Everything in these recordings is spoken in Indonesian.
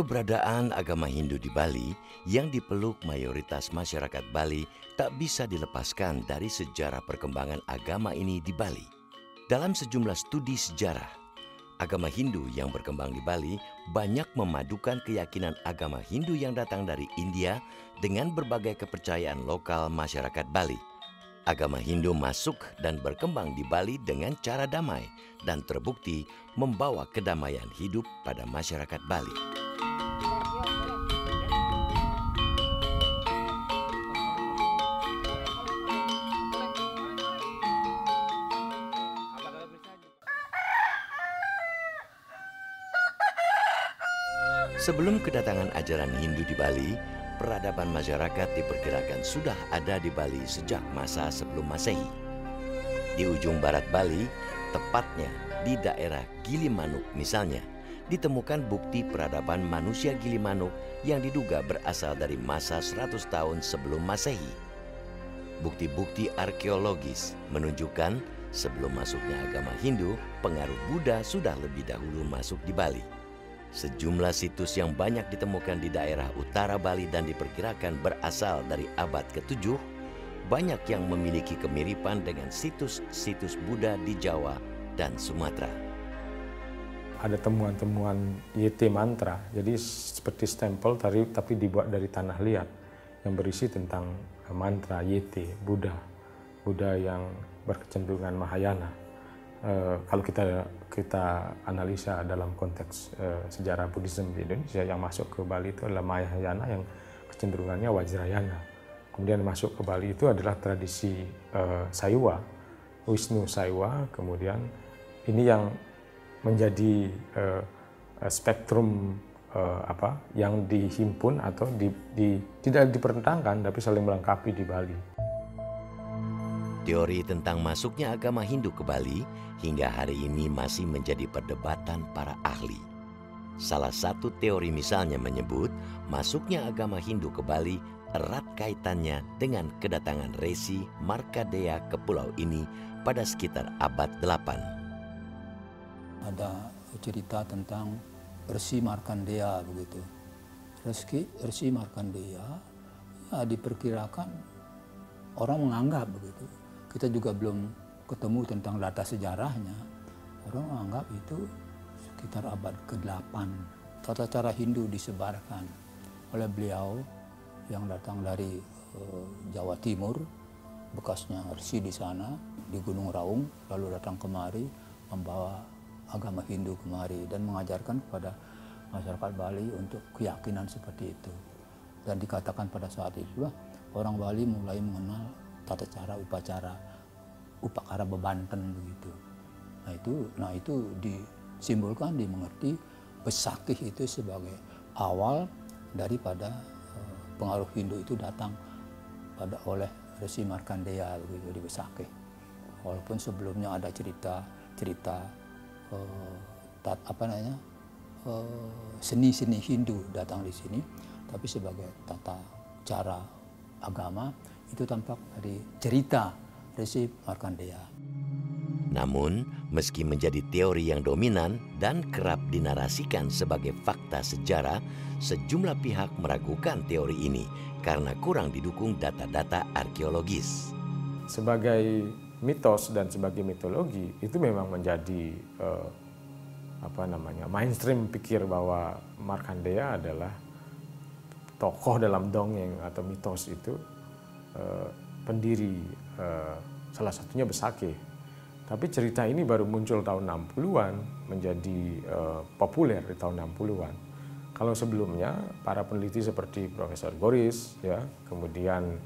Keberadaan agama Hindu di Bali yang dipeluk mayoritas masyarakat Bali tak bisa dilepaskan dari sejarah perkembangan agama ini di Bali. Dalam sejumlah studi sejarah, agama Hindu yang berkembang di Bali banyak memadukan keyakinan agama Hindu yang datang dari India dengan berbagai kepercayaan lokal masyarakat Bali. Agama Hindu masuk dan berkembang di Bali dengan cara damai dan terbukti membawa kedamaian hidup pada masyarakat Bali. Sebelum kedatangan ajaran Hindu di Bali, peradaban masyarakat diperkirakan sudah ada di Bali sejak masa sebelum Masehi. Di ujung barat Bali, tepatnya di daerah Gilimanuk misalnya, ditemukan bukti peradaban manusia Gilimanuk yang diduga berasal dari masa 100 tahun sebelum Masehi. Bukti-bukti arkeologis menunjukkan sebelum masuknya agama Hindu, pengaruh Buddha sudah lebih dahulu masuk di Bali. Sejumlah situs yang banyak ditemukan di daerah utara Bali dan diperkirakan berasal dari abad ke-7, banyak yang memiliki kemiripan dengan situs-situs Buddha di Jawa dan Sumatera. Ada temuan-temuan YT mantra, jadi seperti stempel tapi dibuat dari tanah liat yang berisi tentang mantra YT, Buddha, Buddha yang berkecenderungan Mahayana. Uh, kalau kita kita analisa dalam konteks uh, sejarah Buddhism di Indonesia yang masuk ke Bali itu adalah Mahayana yang kecenderungannya Wajrayana. Kemudian masuk ke Bali itu adalah tradisi uh, Saiwa, Wisnu Saiwa. Kemudian ini yang menjadi uh, spektrum uh, apa yang dihimpun atau di, di, tidak dipertentangkan tapi saling melengkapi di Bali. Teori tentang masuknya agama Hindu ke Bali hingga hari ini masih menjadi perdebatan para ahli. Salah satu teori misalnya menyebut masuknya agama Hindu ke Bali erat kaitannya dengan kedatangan resi Markadea ke pulau ini pada sekitar abad 8. Ada cerita tentang Resi Markandea begitu. Resi, Resi Markandea ya diperkirakan orang menganggap begitu kita juga belum ketemu tentang data sejarahnya. Orang menganggap itu sekitar abad ke-8. Tata cara Hindu disebarkan oleh beliau yang datang dari uh, Jawa Timur, bekasnya Resi di sana, di Gunung Raung, lalu datang kemari membawa agama Hindu kemari dan mengajarkan kepada masyarakat Bali untuk keyakinan seperti itu. Dan dikatakan pada saat itu orang Bali mulai mengenal tata cara upacara upakara bebanten begitu. Nah itu nah itu disimbolkan dimengerti besakih itu sebagai awal daripada uh, pengaruh Hindu itu datang pada oleh Resi Markandeya begitu di Besakih. Walaupun sebelumnya ada cerita cerita uh, tat, apa namanya seni-seni uh, Hindu datang di sini, tapi sebagai tata cara agama itu tampak dari cerita Resi Markandeya. Namun, meski menjadi teori yang dominan dan kerap dinarasikan sebagai fakta sejarah, sejumlah pihak meragukan teori ini karena kurang didukung data-data arkeologis. Sebagai mitos dan sebagai mitologi itu memang menjadi uh, apa namanya mainstream pikir bahwa Markandeya adalah tokoh dalam dongeng atau mitos itu uh, pendiri uh, salah satunya Besake. Tapi cerita ini baru muncul tahun 60-an menjadi uh, populer di tahun 60-an. Kalau sebelumnya para peneliti seperti Profesor Goris ya, kemudian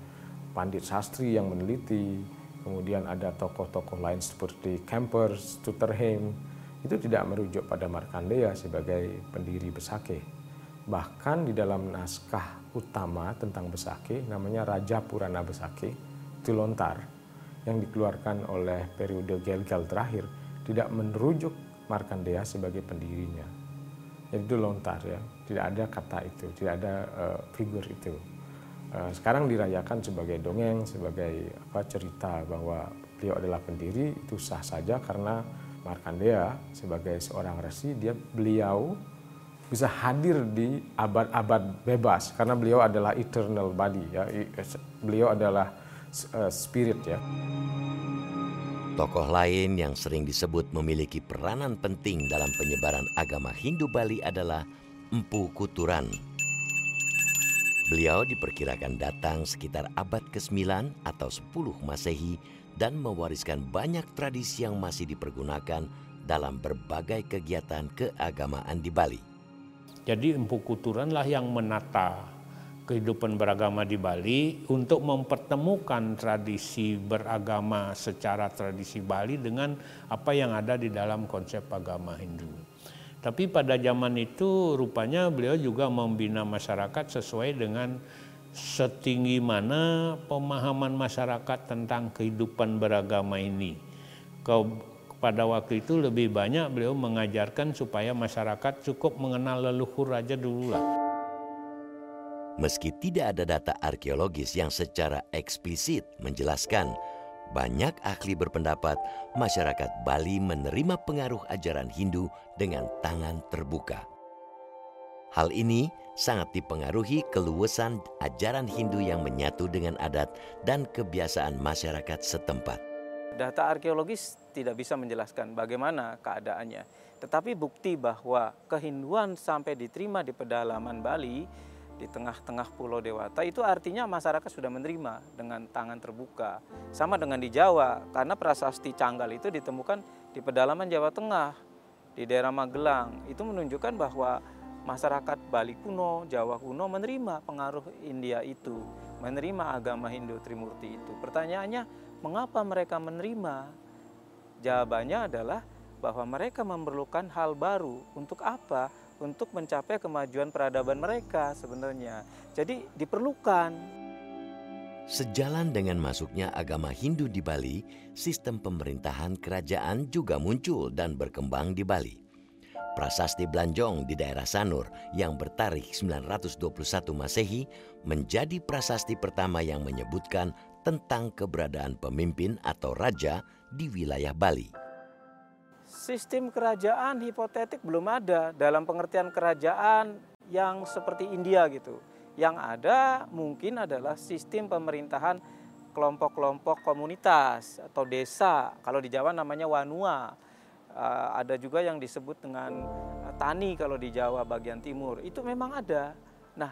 Pandit Sastri yang meneliti, kemudian ada tokoh-tokoh lain seperti Kempers, Tutterheim, itu tidak merujuk pada Markandeya sebagai pendiri Besake. Bahkan di dalam naskah utama tentang Besake namanya Raja Purana Besake itu lontar yang dikeluarkan oleh periode Gelgal terakhir tidak merujuk Markandeya sebagai pendirinya. Jadi itu lontar ya, tidak ada kata itu, tidak ada uh, figur itu. Uh, sekarang dirayakan sebagai dongeng, sebagai apa cerita bahwa beliau adalah pendiri itu sah saja karena Markandeya sebagai seorang resi dia beliau bisa hadir di abad-abad bebas karena beliau adalah eternal body ya beliau adalah uh, spirit ya Tokoh lain yang sering disebut memiliki peranan penting dalam penyebaran agama Hindu Bali adalah Empu Kuturan. Beliau diperkirakan datang sekitar abad ke-9 atau 10 Masehi dan mewariskan banyak tradisi yang masih dipergunakan dalam berbagai kegiatan keagamaan di Bali. Jadi Empu Kuturan lah yang menata kehidupan beragama di Bali untuk mempertemukan tradisi beragama secara tradisi Bali dengan apa yang ada di dalam konsep agama Hindu. Tapi pada zaman itu rupanya beliau juga membina masyarakat sesuai dengan setinggi mana pemahaman masyarakat tentang kehidupan beragama ini. Pada waktu itu lebih banyak beliau mengajarkan supaya masyarakat cukup mengenal leluhur aja dulu lah. Meski tidak ada data arkeologis yang secara eksplisit menjelaskan, banyak ahli berpendapat masyarakat Bali menerima pengaruh ajaran Hindu dengan tangan terbuka. Hal ini sangat dipengaruhi keluasan ajaran Hindu yang menyatu dengan adat dan kebiasaan masyarakat setempat. Data arkeologis tidak bisa menjelaskan bagaimana keadaannya, tetapi bukti bahwa kehinduan sampai diterima di pedalaman Bali di tengah-tengah Pulau Dewata itu artinya masyarakat sudah menerima dengan tangan terbuka. Sama dengan di Jawa, karena prasasti Canggal itu ditemukan di pedalaman Jawa Tengah, di daerah Magelang. Itu menunjukkan bahwa masyarakat Bali kuno, Jawa kuno menerima pengaruh India itu, menerima agama Hindu Trimurti itu. Pertanyaannya, mengapa mereka menerima? Jawabannya adalah bahwa mereka memerlukan hal baru. Untuk apa? untuk mencapai kemajuan peradaban mereka sebenarnya. Jadi diperlukan. Sejalan dengan masuknya agama Hindu di Bali, sistem pemerintahan kerajaan juga muncul dan berkembang di Bali. Prasasti Blanjong di daerah Sanur yang bertarikh 921 Masehi menjadi prasasti pertama yang menyebutkan tentang keberadaan pemimpin atau raja di wilayah Bali sistem kerajaan hipotetik belum ada dalam pengertian kerajaan yang seperti India gitu. Yang ada mungkin adalah sistem pemerintahan kelompok-kelompok komunitas atau desa. Kalau di Jawa namanya wanua. Uh, ada juga yang disebut dengan uh, tani kalau di Jawa bagian timur. Itu memang ada. Nah,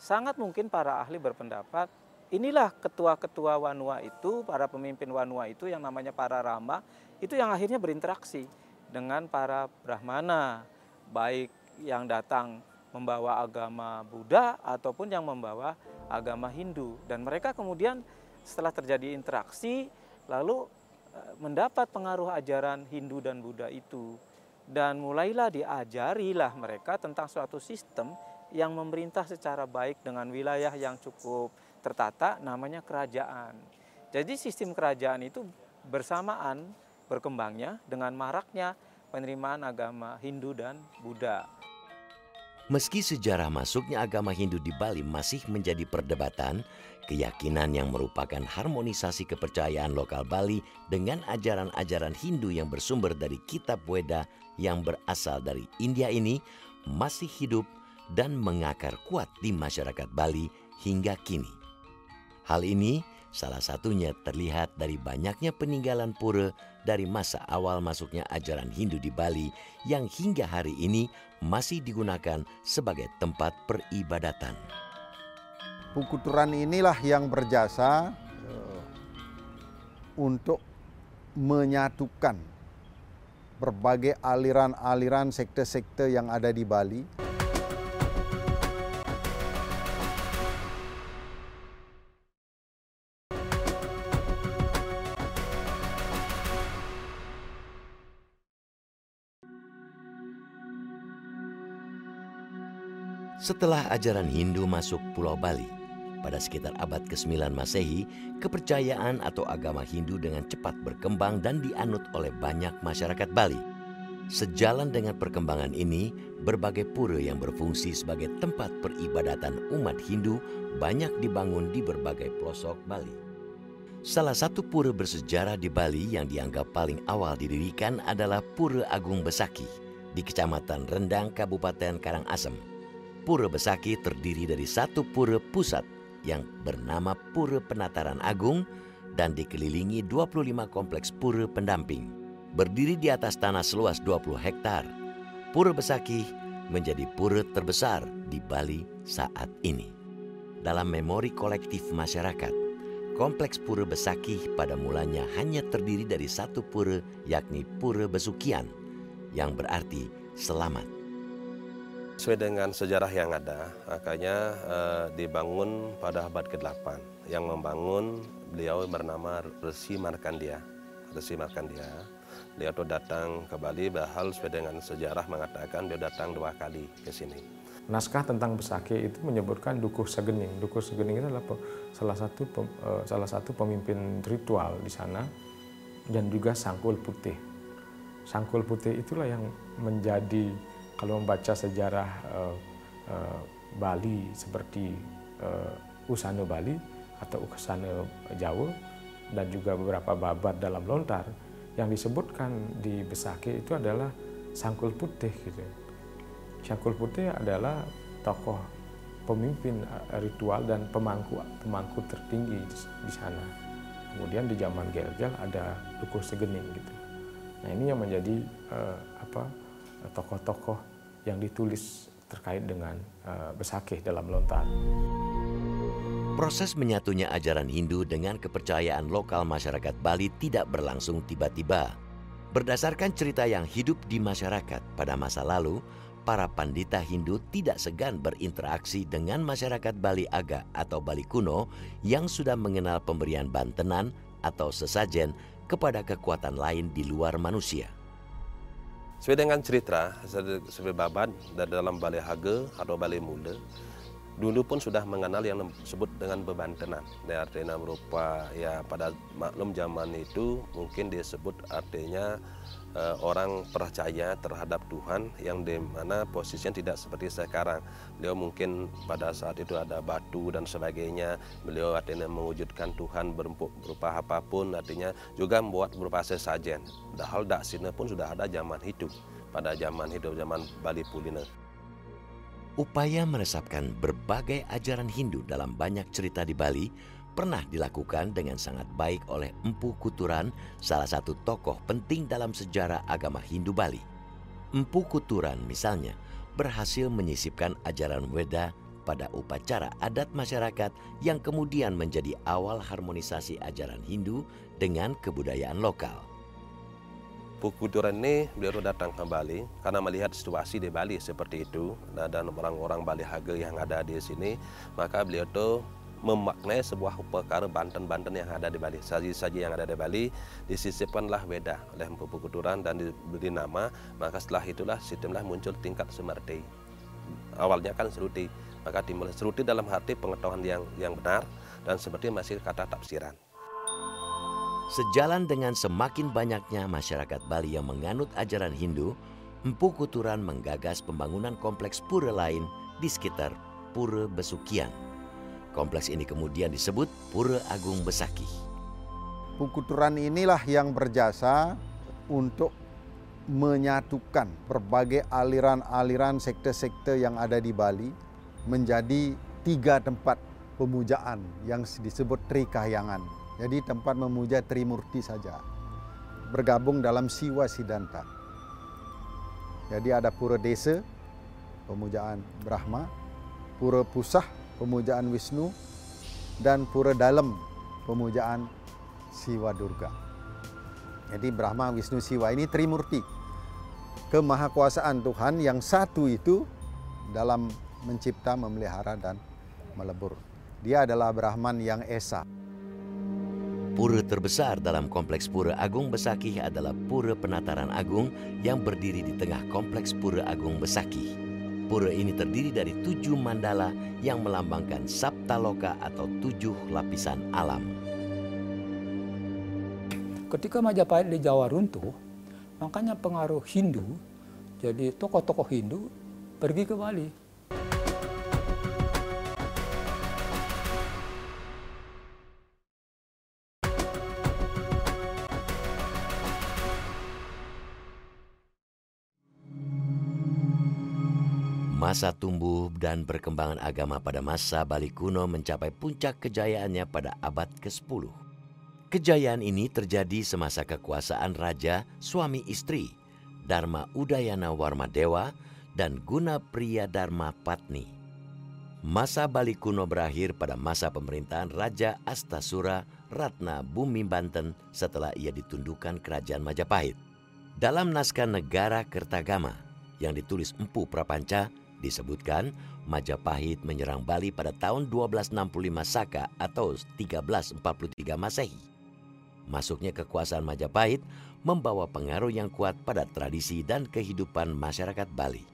sangat mungkin para ahli berpendapat inilah ketua-ketua wanua itu, para pemimpin wanua itu yang namanya para rama, itu yang akhirnya berinteraksi dengan para Brahmana, baik yang datang membawa agama Buddha ataupun yang membawa agama Hindu. Dan mereka kemudian setelah terjadi interaksi, lalu eh, mendapat pengaruh ajaran Hindu dan Buddha itu. Dan mulailah diajarilah mereka tentang suatu sistem yang memerintah secara baik dengan wilayah yang cukup tertata, namanya kerajaan. Jadi sistem kerajaan itu bersamaan berkembangnya dengan maraknya penerimaan agama Hindu dan Buddha. Meski sejarah masuknya agama Hindu di Bali masih menjadi perdebatan, keyakinan yang merupakan harmonisasi kepercayaan lokal Bali dengan ajaran-ajaran Hindu yang bersumber dari kitab Weda yang berasal dari India ini masih hidup dan mengakar kuat di masyarakat Bali hingga kini. Hal ini Salah satunya terlihat dari banyaknya peninggalan pura dari masa awal masuknya ajaran Hindu di Bali yang hingga hari ini masih digunakan sebagai tempat peribadatan. Pukuturan inilah yang berjasa uh, untuk menyatukan berbagai aliran-aliran sekte-sekte yang ada di Bali Setelah ajaran Hindu masuk Pulau Bali, pada sekitar abad ke-9 Masehi, kepercayaan atau agama Hindu dengan cepat berkembang dan dianut oleh banyak masyarakat Bali. Sejalan dengan perkembangan ini, berbagai pura yang berfungsi sebagai tempat peribadatan umat Hindu banyak dibangun di berbagai pelosok Bali. Salah satu pura bersejarah di Bali yang dianggap paling awal didirikan adalah Pura Agung Besaki di Kecamatan Rendang, Kabupaten Karangasem. Pura Besaki terdiri dari satu pura pusat yang bernama Pura Penataran Agung dan dikelilingi 25 kompleks pura pendamping. Berdiri di atas tanah seluas 20 hektar, Pura Besaki menjadi pura terbesar di Bali saat ini. Dalam memori kolektif masyarakat, Kompleks Pura Besaki pada mulanya hanya terdiri dari satu pura yakni Pura Besukian yang berarti selamat. Sesuai dengan sejarah yang ada, makanya eh, dibangun pada abad ke-8. Yang membangun beliau bernama Resi Markandia. Resi Markandia. Beliau itu datang ke Bali, bahal sesuai dengan sejarah mengatakan beliau datang dua kali ke sini naskah tentang Besake itu menyebutkan Dukuh Segening. Dukuh Segening itu adalah salah satu eh, salah satu pemimpin ritual di sana dan juga Sangkul Putih. Sangkul Putih itulah yang menjadi kalau membaca sejarah uh, uh, Bali seperti uh, Usana Bali atau Usana Jawa dan juga beberapa babat dalam lontar yang disebutkan di Besake itu adalah Sangkul Putih gitu. Syakul Putih adalah tokoh pemimpin eh, ritual dan pemangku pemangku tertinggi di sana. Kemudian di zaman Gelgel ada Dukuh Segening gitu. Nah ini yang menjadi uh, apa tokoh-tokoh yang ditulis terkait dengan uh, Besakeh dalam lontar. Proses menyatunya ajaran Hindu dengan kepercayaan lokal masyarakat Bali tidak berlangsung tiba-tiba. Berdasarkan cerita yang hidup di masyarakat pada masa lalu, para pandita Hindu tidak segan berinteraksi dengan masyarakat Bali Aga atau Bali kuno yang sudah mengenal pemberian bantenan atau sesajen kepada kekuatan lain di luar manusia. Sesuai dengan cerita, sebagai babat dalam Bali Haga atau Bali Muda, dulu pun sudah mengenal yang disebut dengan bebantenan. Artinya berupa ya pada maklum zaman itu mungkin disebut artinya uh, orang percaya terhadap Tuhan yang di mana posisinya tidak seperti sekarang. Beliau mungkin pada saat itu ada batu dan sebagainya. Beliau artinya mewujudkan Tuhan berupa apa pun, artinya juga membuat berupa sesajen. Padahal daksina pun sudah ada zaman hidup pada zaman hidup zaman Bali Pulina. Upaya meresapkan berbagai ajaran Hindu dalam banyak cerita di Bali pernah dilakukan dengan sangat baik oleh Empu Kuturan, salah satu tokoh penting dalam sejarah agama Hindu Bali. Empu Kuturan misalnya berhasil menyisipkan ajaran Weda pada upacara adat masyarakat yang kemudian menjadi awal harmonisasi ajaran Hindu dengan kebudayaan lokal. Kuturan ini beliau datang ke Bali karena melihat situasi di Bali seperti itu dan orang-orang Bali Hage yang ada di sini maka beliau tuh memaknai sebuah perkara banten-banten yang ada di Bali. Saji-saji yang ada di Bali disisipkanlah beda oleh Empu Kuturan dan diberi nama, maka setelah itulah sistemlah muncul tingkat semerti. Awalnya kan seruti, maka dimulai seruti dalam hati pengetahuan yang yang benar dan seperti masih kata tafsiran. Sejalan dengan semakin banyaknya masyarakat Bali yang menganut ajaran Hindu, Empu Kuturan menggagas pembangunan kompleks pura lain di sekitar Pura Besukian. Kompleks ini kemudian disebut Pura Agung Besaki. Pukuturan inilah yang berjasa untuk menyatukan berbagai aliran-aliran sekte-sekte yang ada di Bali menjadi tiga tempat pemujaan yang disebut Tri Kahyangan. Jadi tempat memuja Trimurti saja. Bergabung dalam Siwa Sidanta. Jadi ada Pura Desa, pemujaan Brahma, Pura Pusah, pemujaan Wisnu, dan pura dalam pemujaan Siwa Durga. Jadi Brahma, Wisnu, Siwa ini Trimurti. Kemahakuasaan Tuhan yang satu itu dalam mencipta, memelihara, dan melebur. Dia adalah Brahman yang Esa. Pura terbesar dalam kompleks Pura Agung Besakih adalah Pura Penataran Agung yang berdiri di tengah kompleks Pura Agung Besakih. Pura ini terdiri dari tujuh mandala yang melambangkan Saptaloka atau tujuh lapisan alam. Ketika Majapahit di Jawa runtuh, makanya pengaruh Hindu, jadi tokoh-tokoh Hindu pergi ke Bali. Masa tumbuh dan perkembangan agama pada masa Bali kuno mencapai puncak kejayaannya pada abad ke-10. Kejayaan ini terjadi semasa kekuasaan raja suami istri Dharma Udayana Warmadewa dan Guna Priya Dharma Patni. Masa Bali kuno berakhir pada masa pemerintahan Raja Astasura Ratna Bumi Banten setelah ia ditundukkan kerajaan Majapahit. Dalam naskah Negara Kertagama yang ditulis Empu Prapanca disebutkan Majapahit menyerang Bali pada tahun 1265 Saka atau 1343 Masehi. Masuknya kekuasaan Majapahit membawa pengaruh yang kuat pada tradisi dan kehidupan masyarakat Bali.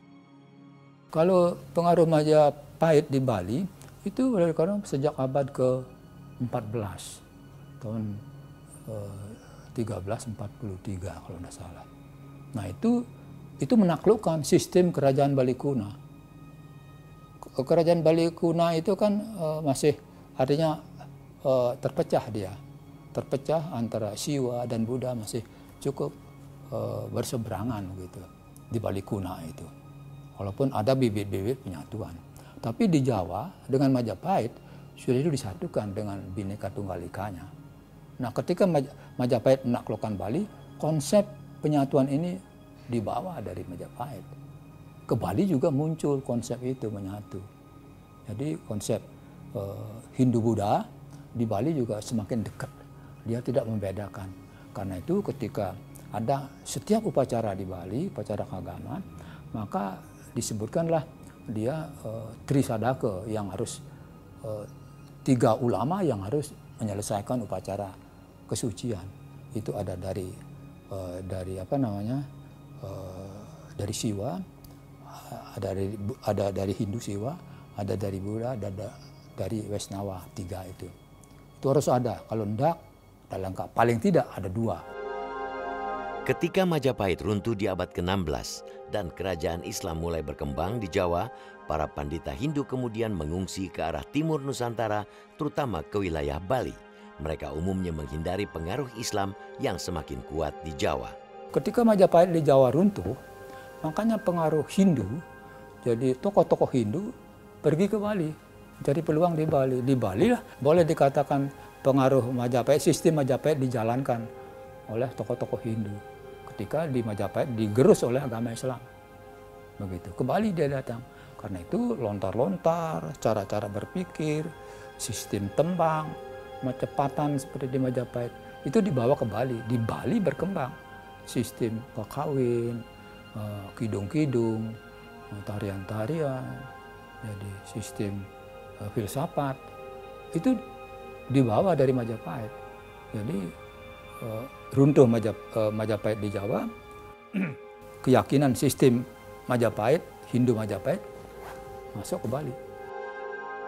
Kalau pengaruh Majapahit di Bali itu dari karena sejak abad ke-14 tahun eh, 1343 kalau tidak salah. Nah itu itu menaklukkan sistem kerajaan Bali kuno. Kerajaan Bali kuno itu kan uh, masih artinya uh, terpecah dia, terpecah antara Siwa dan Buddha masih cukup uh, berseberangan gitu di Bali kuno itu. Walaupun ada bibit-bibit penyatuan, tapi di Jawa dengan Majapahit sudah itu disatukan dengan Bhinneka Tunggal Ikanya. Nah, ketika Majapahit menaklukkan Bali, konsep penyatuan ini dibawa dari Majapahit. Ke Bali juga muncul konsep itu menyatu. Jadi konsep uh, Hindu-Buddha di Bali juga semakin dekat. Dia tidak membedakan. Karena itu ketika ada setiap upacara di Bali, upacara keagamaan, maka disebutkanlah dia uh, Trisadaka yang harus uh, tiga ulama yang harus menyelesaikan upacara kesucian. Itu ada dari uh, dari apa namanya? Uh, dari Siwa, ada dari ada dari Hindu Siwa, ada dari Buddha, ada dari Wesnawa tiga itu. Itu harus ada. Kalau enggak, dalam paling tidak ada dua. Ketika Majapahit runtuh di abad ke-16 dan kerajaan Islam mulai berkembang di Jawa, para pandita Hindu kemudian mengungsi ke arah timur Nusantara, terutama ke wilayah Bali. Mereka umumnya menghindari pengaruh Islam yang semakin kuat di Jawa. Ketika Majapahit di Jawa runtuh, makanya pengaruh Hindu, jadi tokoh-tokoh Hindu pergi ke Bali, cari peluang di Bali. Di Bali lah boleh dikatakan pengaruh Majapahit, sistem Majapahit dijalankan oleh tokoh-tokoh Hindu ketika di Majapahit digerus oleh agama Islam. Begitu. Ke Bali dia datang. Karena itu lontar-lontar, cara-cara berpikir, sistem tembang, kecepatan seperti di Majapahit itu dibawa ke Bali. Di Bali berkembang sistem pakawin, eh, kidung-kidung, eh, tarian-tarian, jadi sistem eh, filsafat itu dibawa dari Majapahit. Jadi runtuh Majap, uh, Majapahit di Jawa, keyakinan sistem Majapahit, Hindu Majapahit, masuk ke Bali.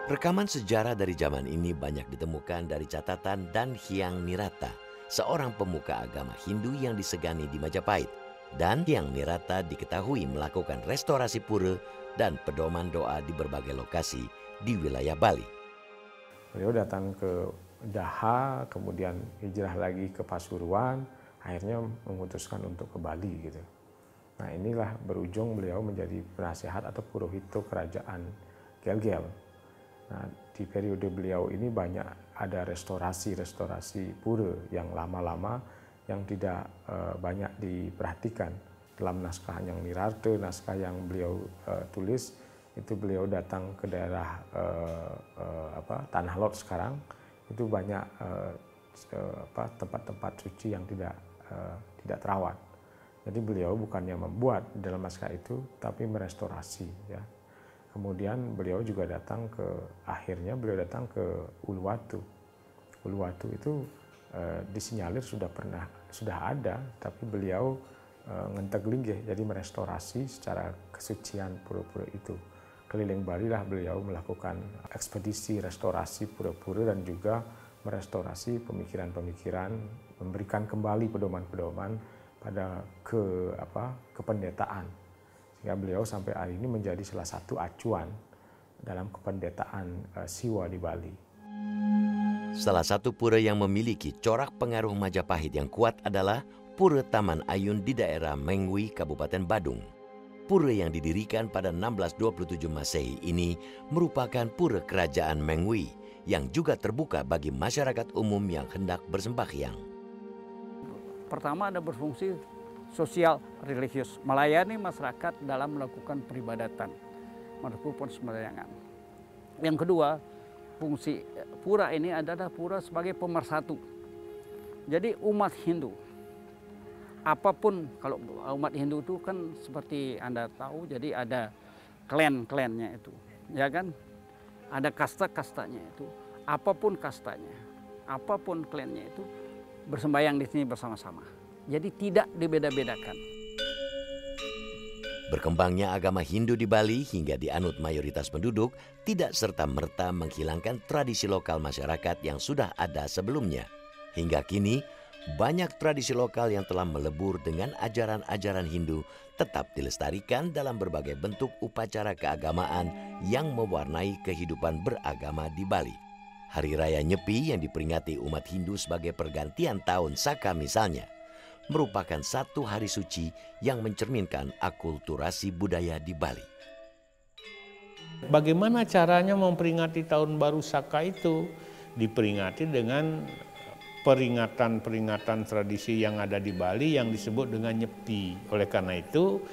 Rekaman sejarah dari zaman ini banyak ditemukan dari catatan dan Hyang Nirata, seorang pemuka agama Hindu yang disegani di Majapahit. Dan Hyang Nirata diketahui melakukan restorasi pura dan pedoman doa di berbagai lokasi di wilayah Bali. Beliau datang ke Daha, kemudian hijrah lagi ke Pasuruan, akhirnya memutuskan untuk ke Bali gitu. Nah inilah berujung beliau menjadi penasihat atau purohito kerajaan Gel-Gel. Nah di periode beliau ini banyak ada restorasi-restorasi pura yang lama-lama yang tidak uh, banyak diperhatikan dalam naskah yang Nirarte, naskah yang beliau uh, tulis itu beliau datang ke daerah uh, uh, apa Tanah Lot sekarang itu banyak uh, tempat-tempat suci yang tidak uh, tidak terawat. Jadi beliau bukannya membuat dalam naskah itu, tapi merestorasi. Ya. Kemudian beliau juga datang ke akhirnya beliau datang ke Uluwatu. Uluwatu itu uh, disinyalir sudah pernah sudah ada, tapi beliau uh, ngenteglinggih, jadi merestorasi secara kesucian pura-pura itu keliling Bali lah beliau melakukan ekspedisi restorasi pura-pura dan juga merestorasi pemikiran-pemikiran, memberikan kembali pedoman-pedoman pada ke apa kependetaan. Sehingga beliau sampai hari ini menjadi salah satu acuan dalam kependetaan uh, Siwa di Bali. Salah satu pura yang memiliki corak pengaruh Majapahit yang kuat adalah Pura Taman Ayun di daerah Mengwi, Kabupaten Badung. Pura yang didirikan pada 1627 Masehi ini merupakan pura kerajaan Mengwi yang juga terbuka bagi masyarakat umum yang hendak bersembahyang. Pertama ada berfungsi sosial religius, melayani masyarakat dalam melakukan peribadatan, melakukan sembahyangan. Yang kedua, fungsi pura ini adalah pura sebagai pemersatu. Jadi umat Hindu apa pun kalau umat Hindu itu kan seperti Anda tahu jadi ada klan-klannya itu ya kan? Ada kasta-kastanya itu apa pun kastanya apa pun klannya itu bersembayang di sini bersama-sama. Jadi tidak dibeda-bedakan Berkembangnya agama Hindu di Bali hingga dianut mayoritas penduduk tidak serta-merta menghilangkan tradisi lokal masyarakat yang sudah ada sebelumnya. Hingga kini, banyak tradisi lokal yang telah melebur dengan ajaran-ajaran Hindu tetap dilestarikan dalam berbagai bentuk upacara keagamaan yang mewarnai kehidupan beragama di Bali. Hari Raya Nyepi yang diperingati umat Hindu sebagai pergantian tahun Saka misalnya, merupakan satu hari suci yang mencerminkan akulturasi budaya di Bali. Bagaimana caranya memperingati tahun baru Saka itu? Diperingati dengan peringatan-peringatan tradisi yang ada di Bali yang disebut dengan Nyepi. Oleh karena itu,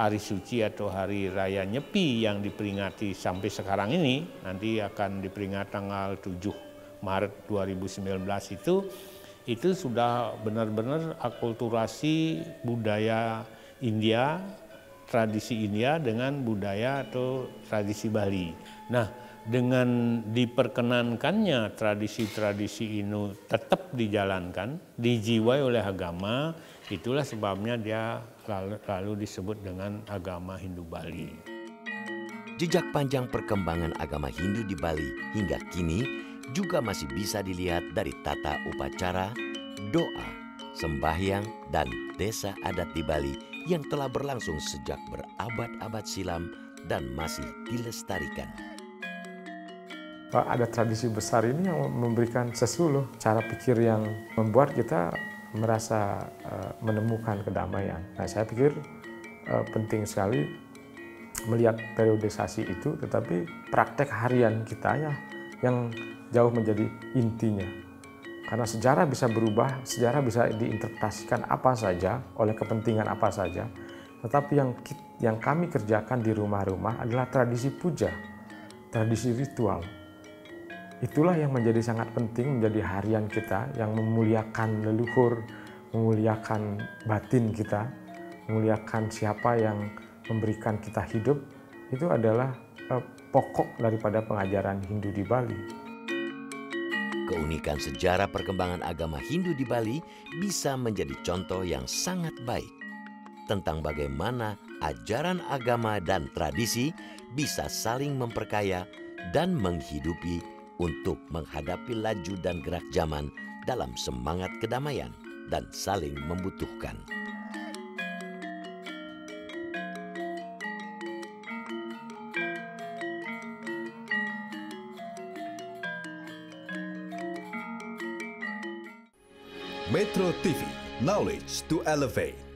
hari suci atau hari raya Nyepi yang diperingati sampai sekarang ini nanti akan diperingati tanggal 7 Maret 2019 itu itu sudah benar-benar akulturasi budaya India, tradisi India dengan budaya atau tradisi Bali. Nah, dengan diperkenankannya tradisi-tradisi ini tetap dijalankan, dijiwai oleh agama, itulah sebabnya dia lalu, lalu disebut dengan agama Hindu Bali. Jejak panjang perkembangan agama Hindu di Bali hingga kini juga masih bisa dilihat dari tata upacara, doa, sembahyang, dan desa adat di Bali yang telah berlangsung sejak berabad-abad silam dan masih dilestarikan ada tradisi besar ini yang memberikan sesuluh cara pikir yang membuat kita merasa uh, menemukan kedamaian. Nah, saya pikir uh, penting sekali melihat periodisasi itu, tetapi praktek harian kita ya yang jauh menjadi intinya. Karena sejarah bisa berubah, sejarah bisa diinterpretasikan apa saja oleh kepentingan apa saja. Tetapi yang yang kami kerjakan di rumah-rumah adalah tradisi puja, tradisi ritual, Itulah yang menjadi sangat penting menjadi harian kita yang memuliakan leluhur, memuliakan batin kita, memuliakan siapa yang memberikan kita hidup. Itu adalah eh, pokok daripada pengajaran Hindu di Bali. Keunikan sejarah perkembangan agama Hindu di Bali bisa menjadi contoh yang sangat baik tentang bagaimana ajaran agama dan tradisi bisa saling memperkaya dan menghidupi untuk menghadapi laju dan gerak zaman dalam semangat kedamaian dan saling membutuhkan. Metro TV, knowledge to elevate.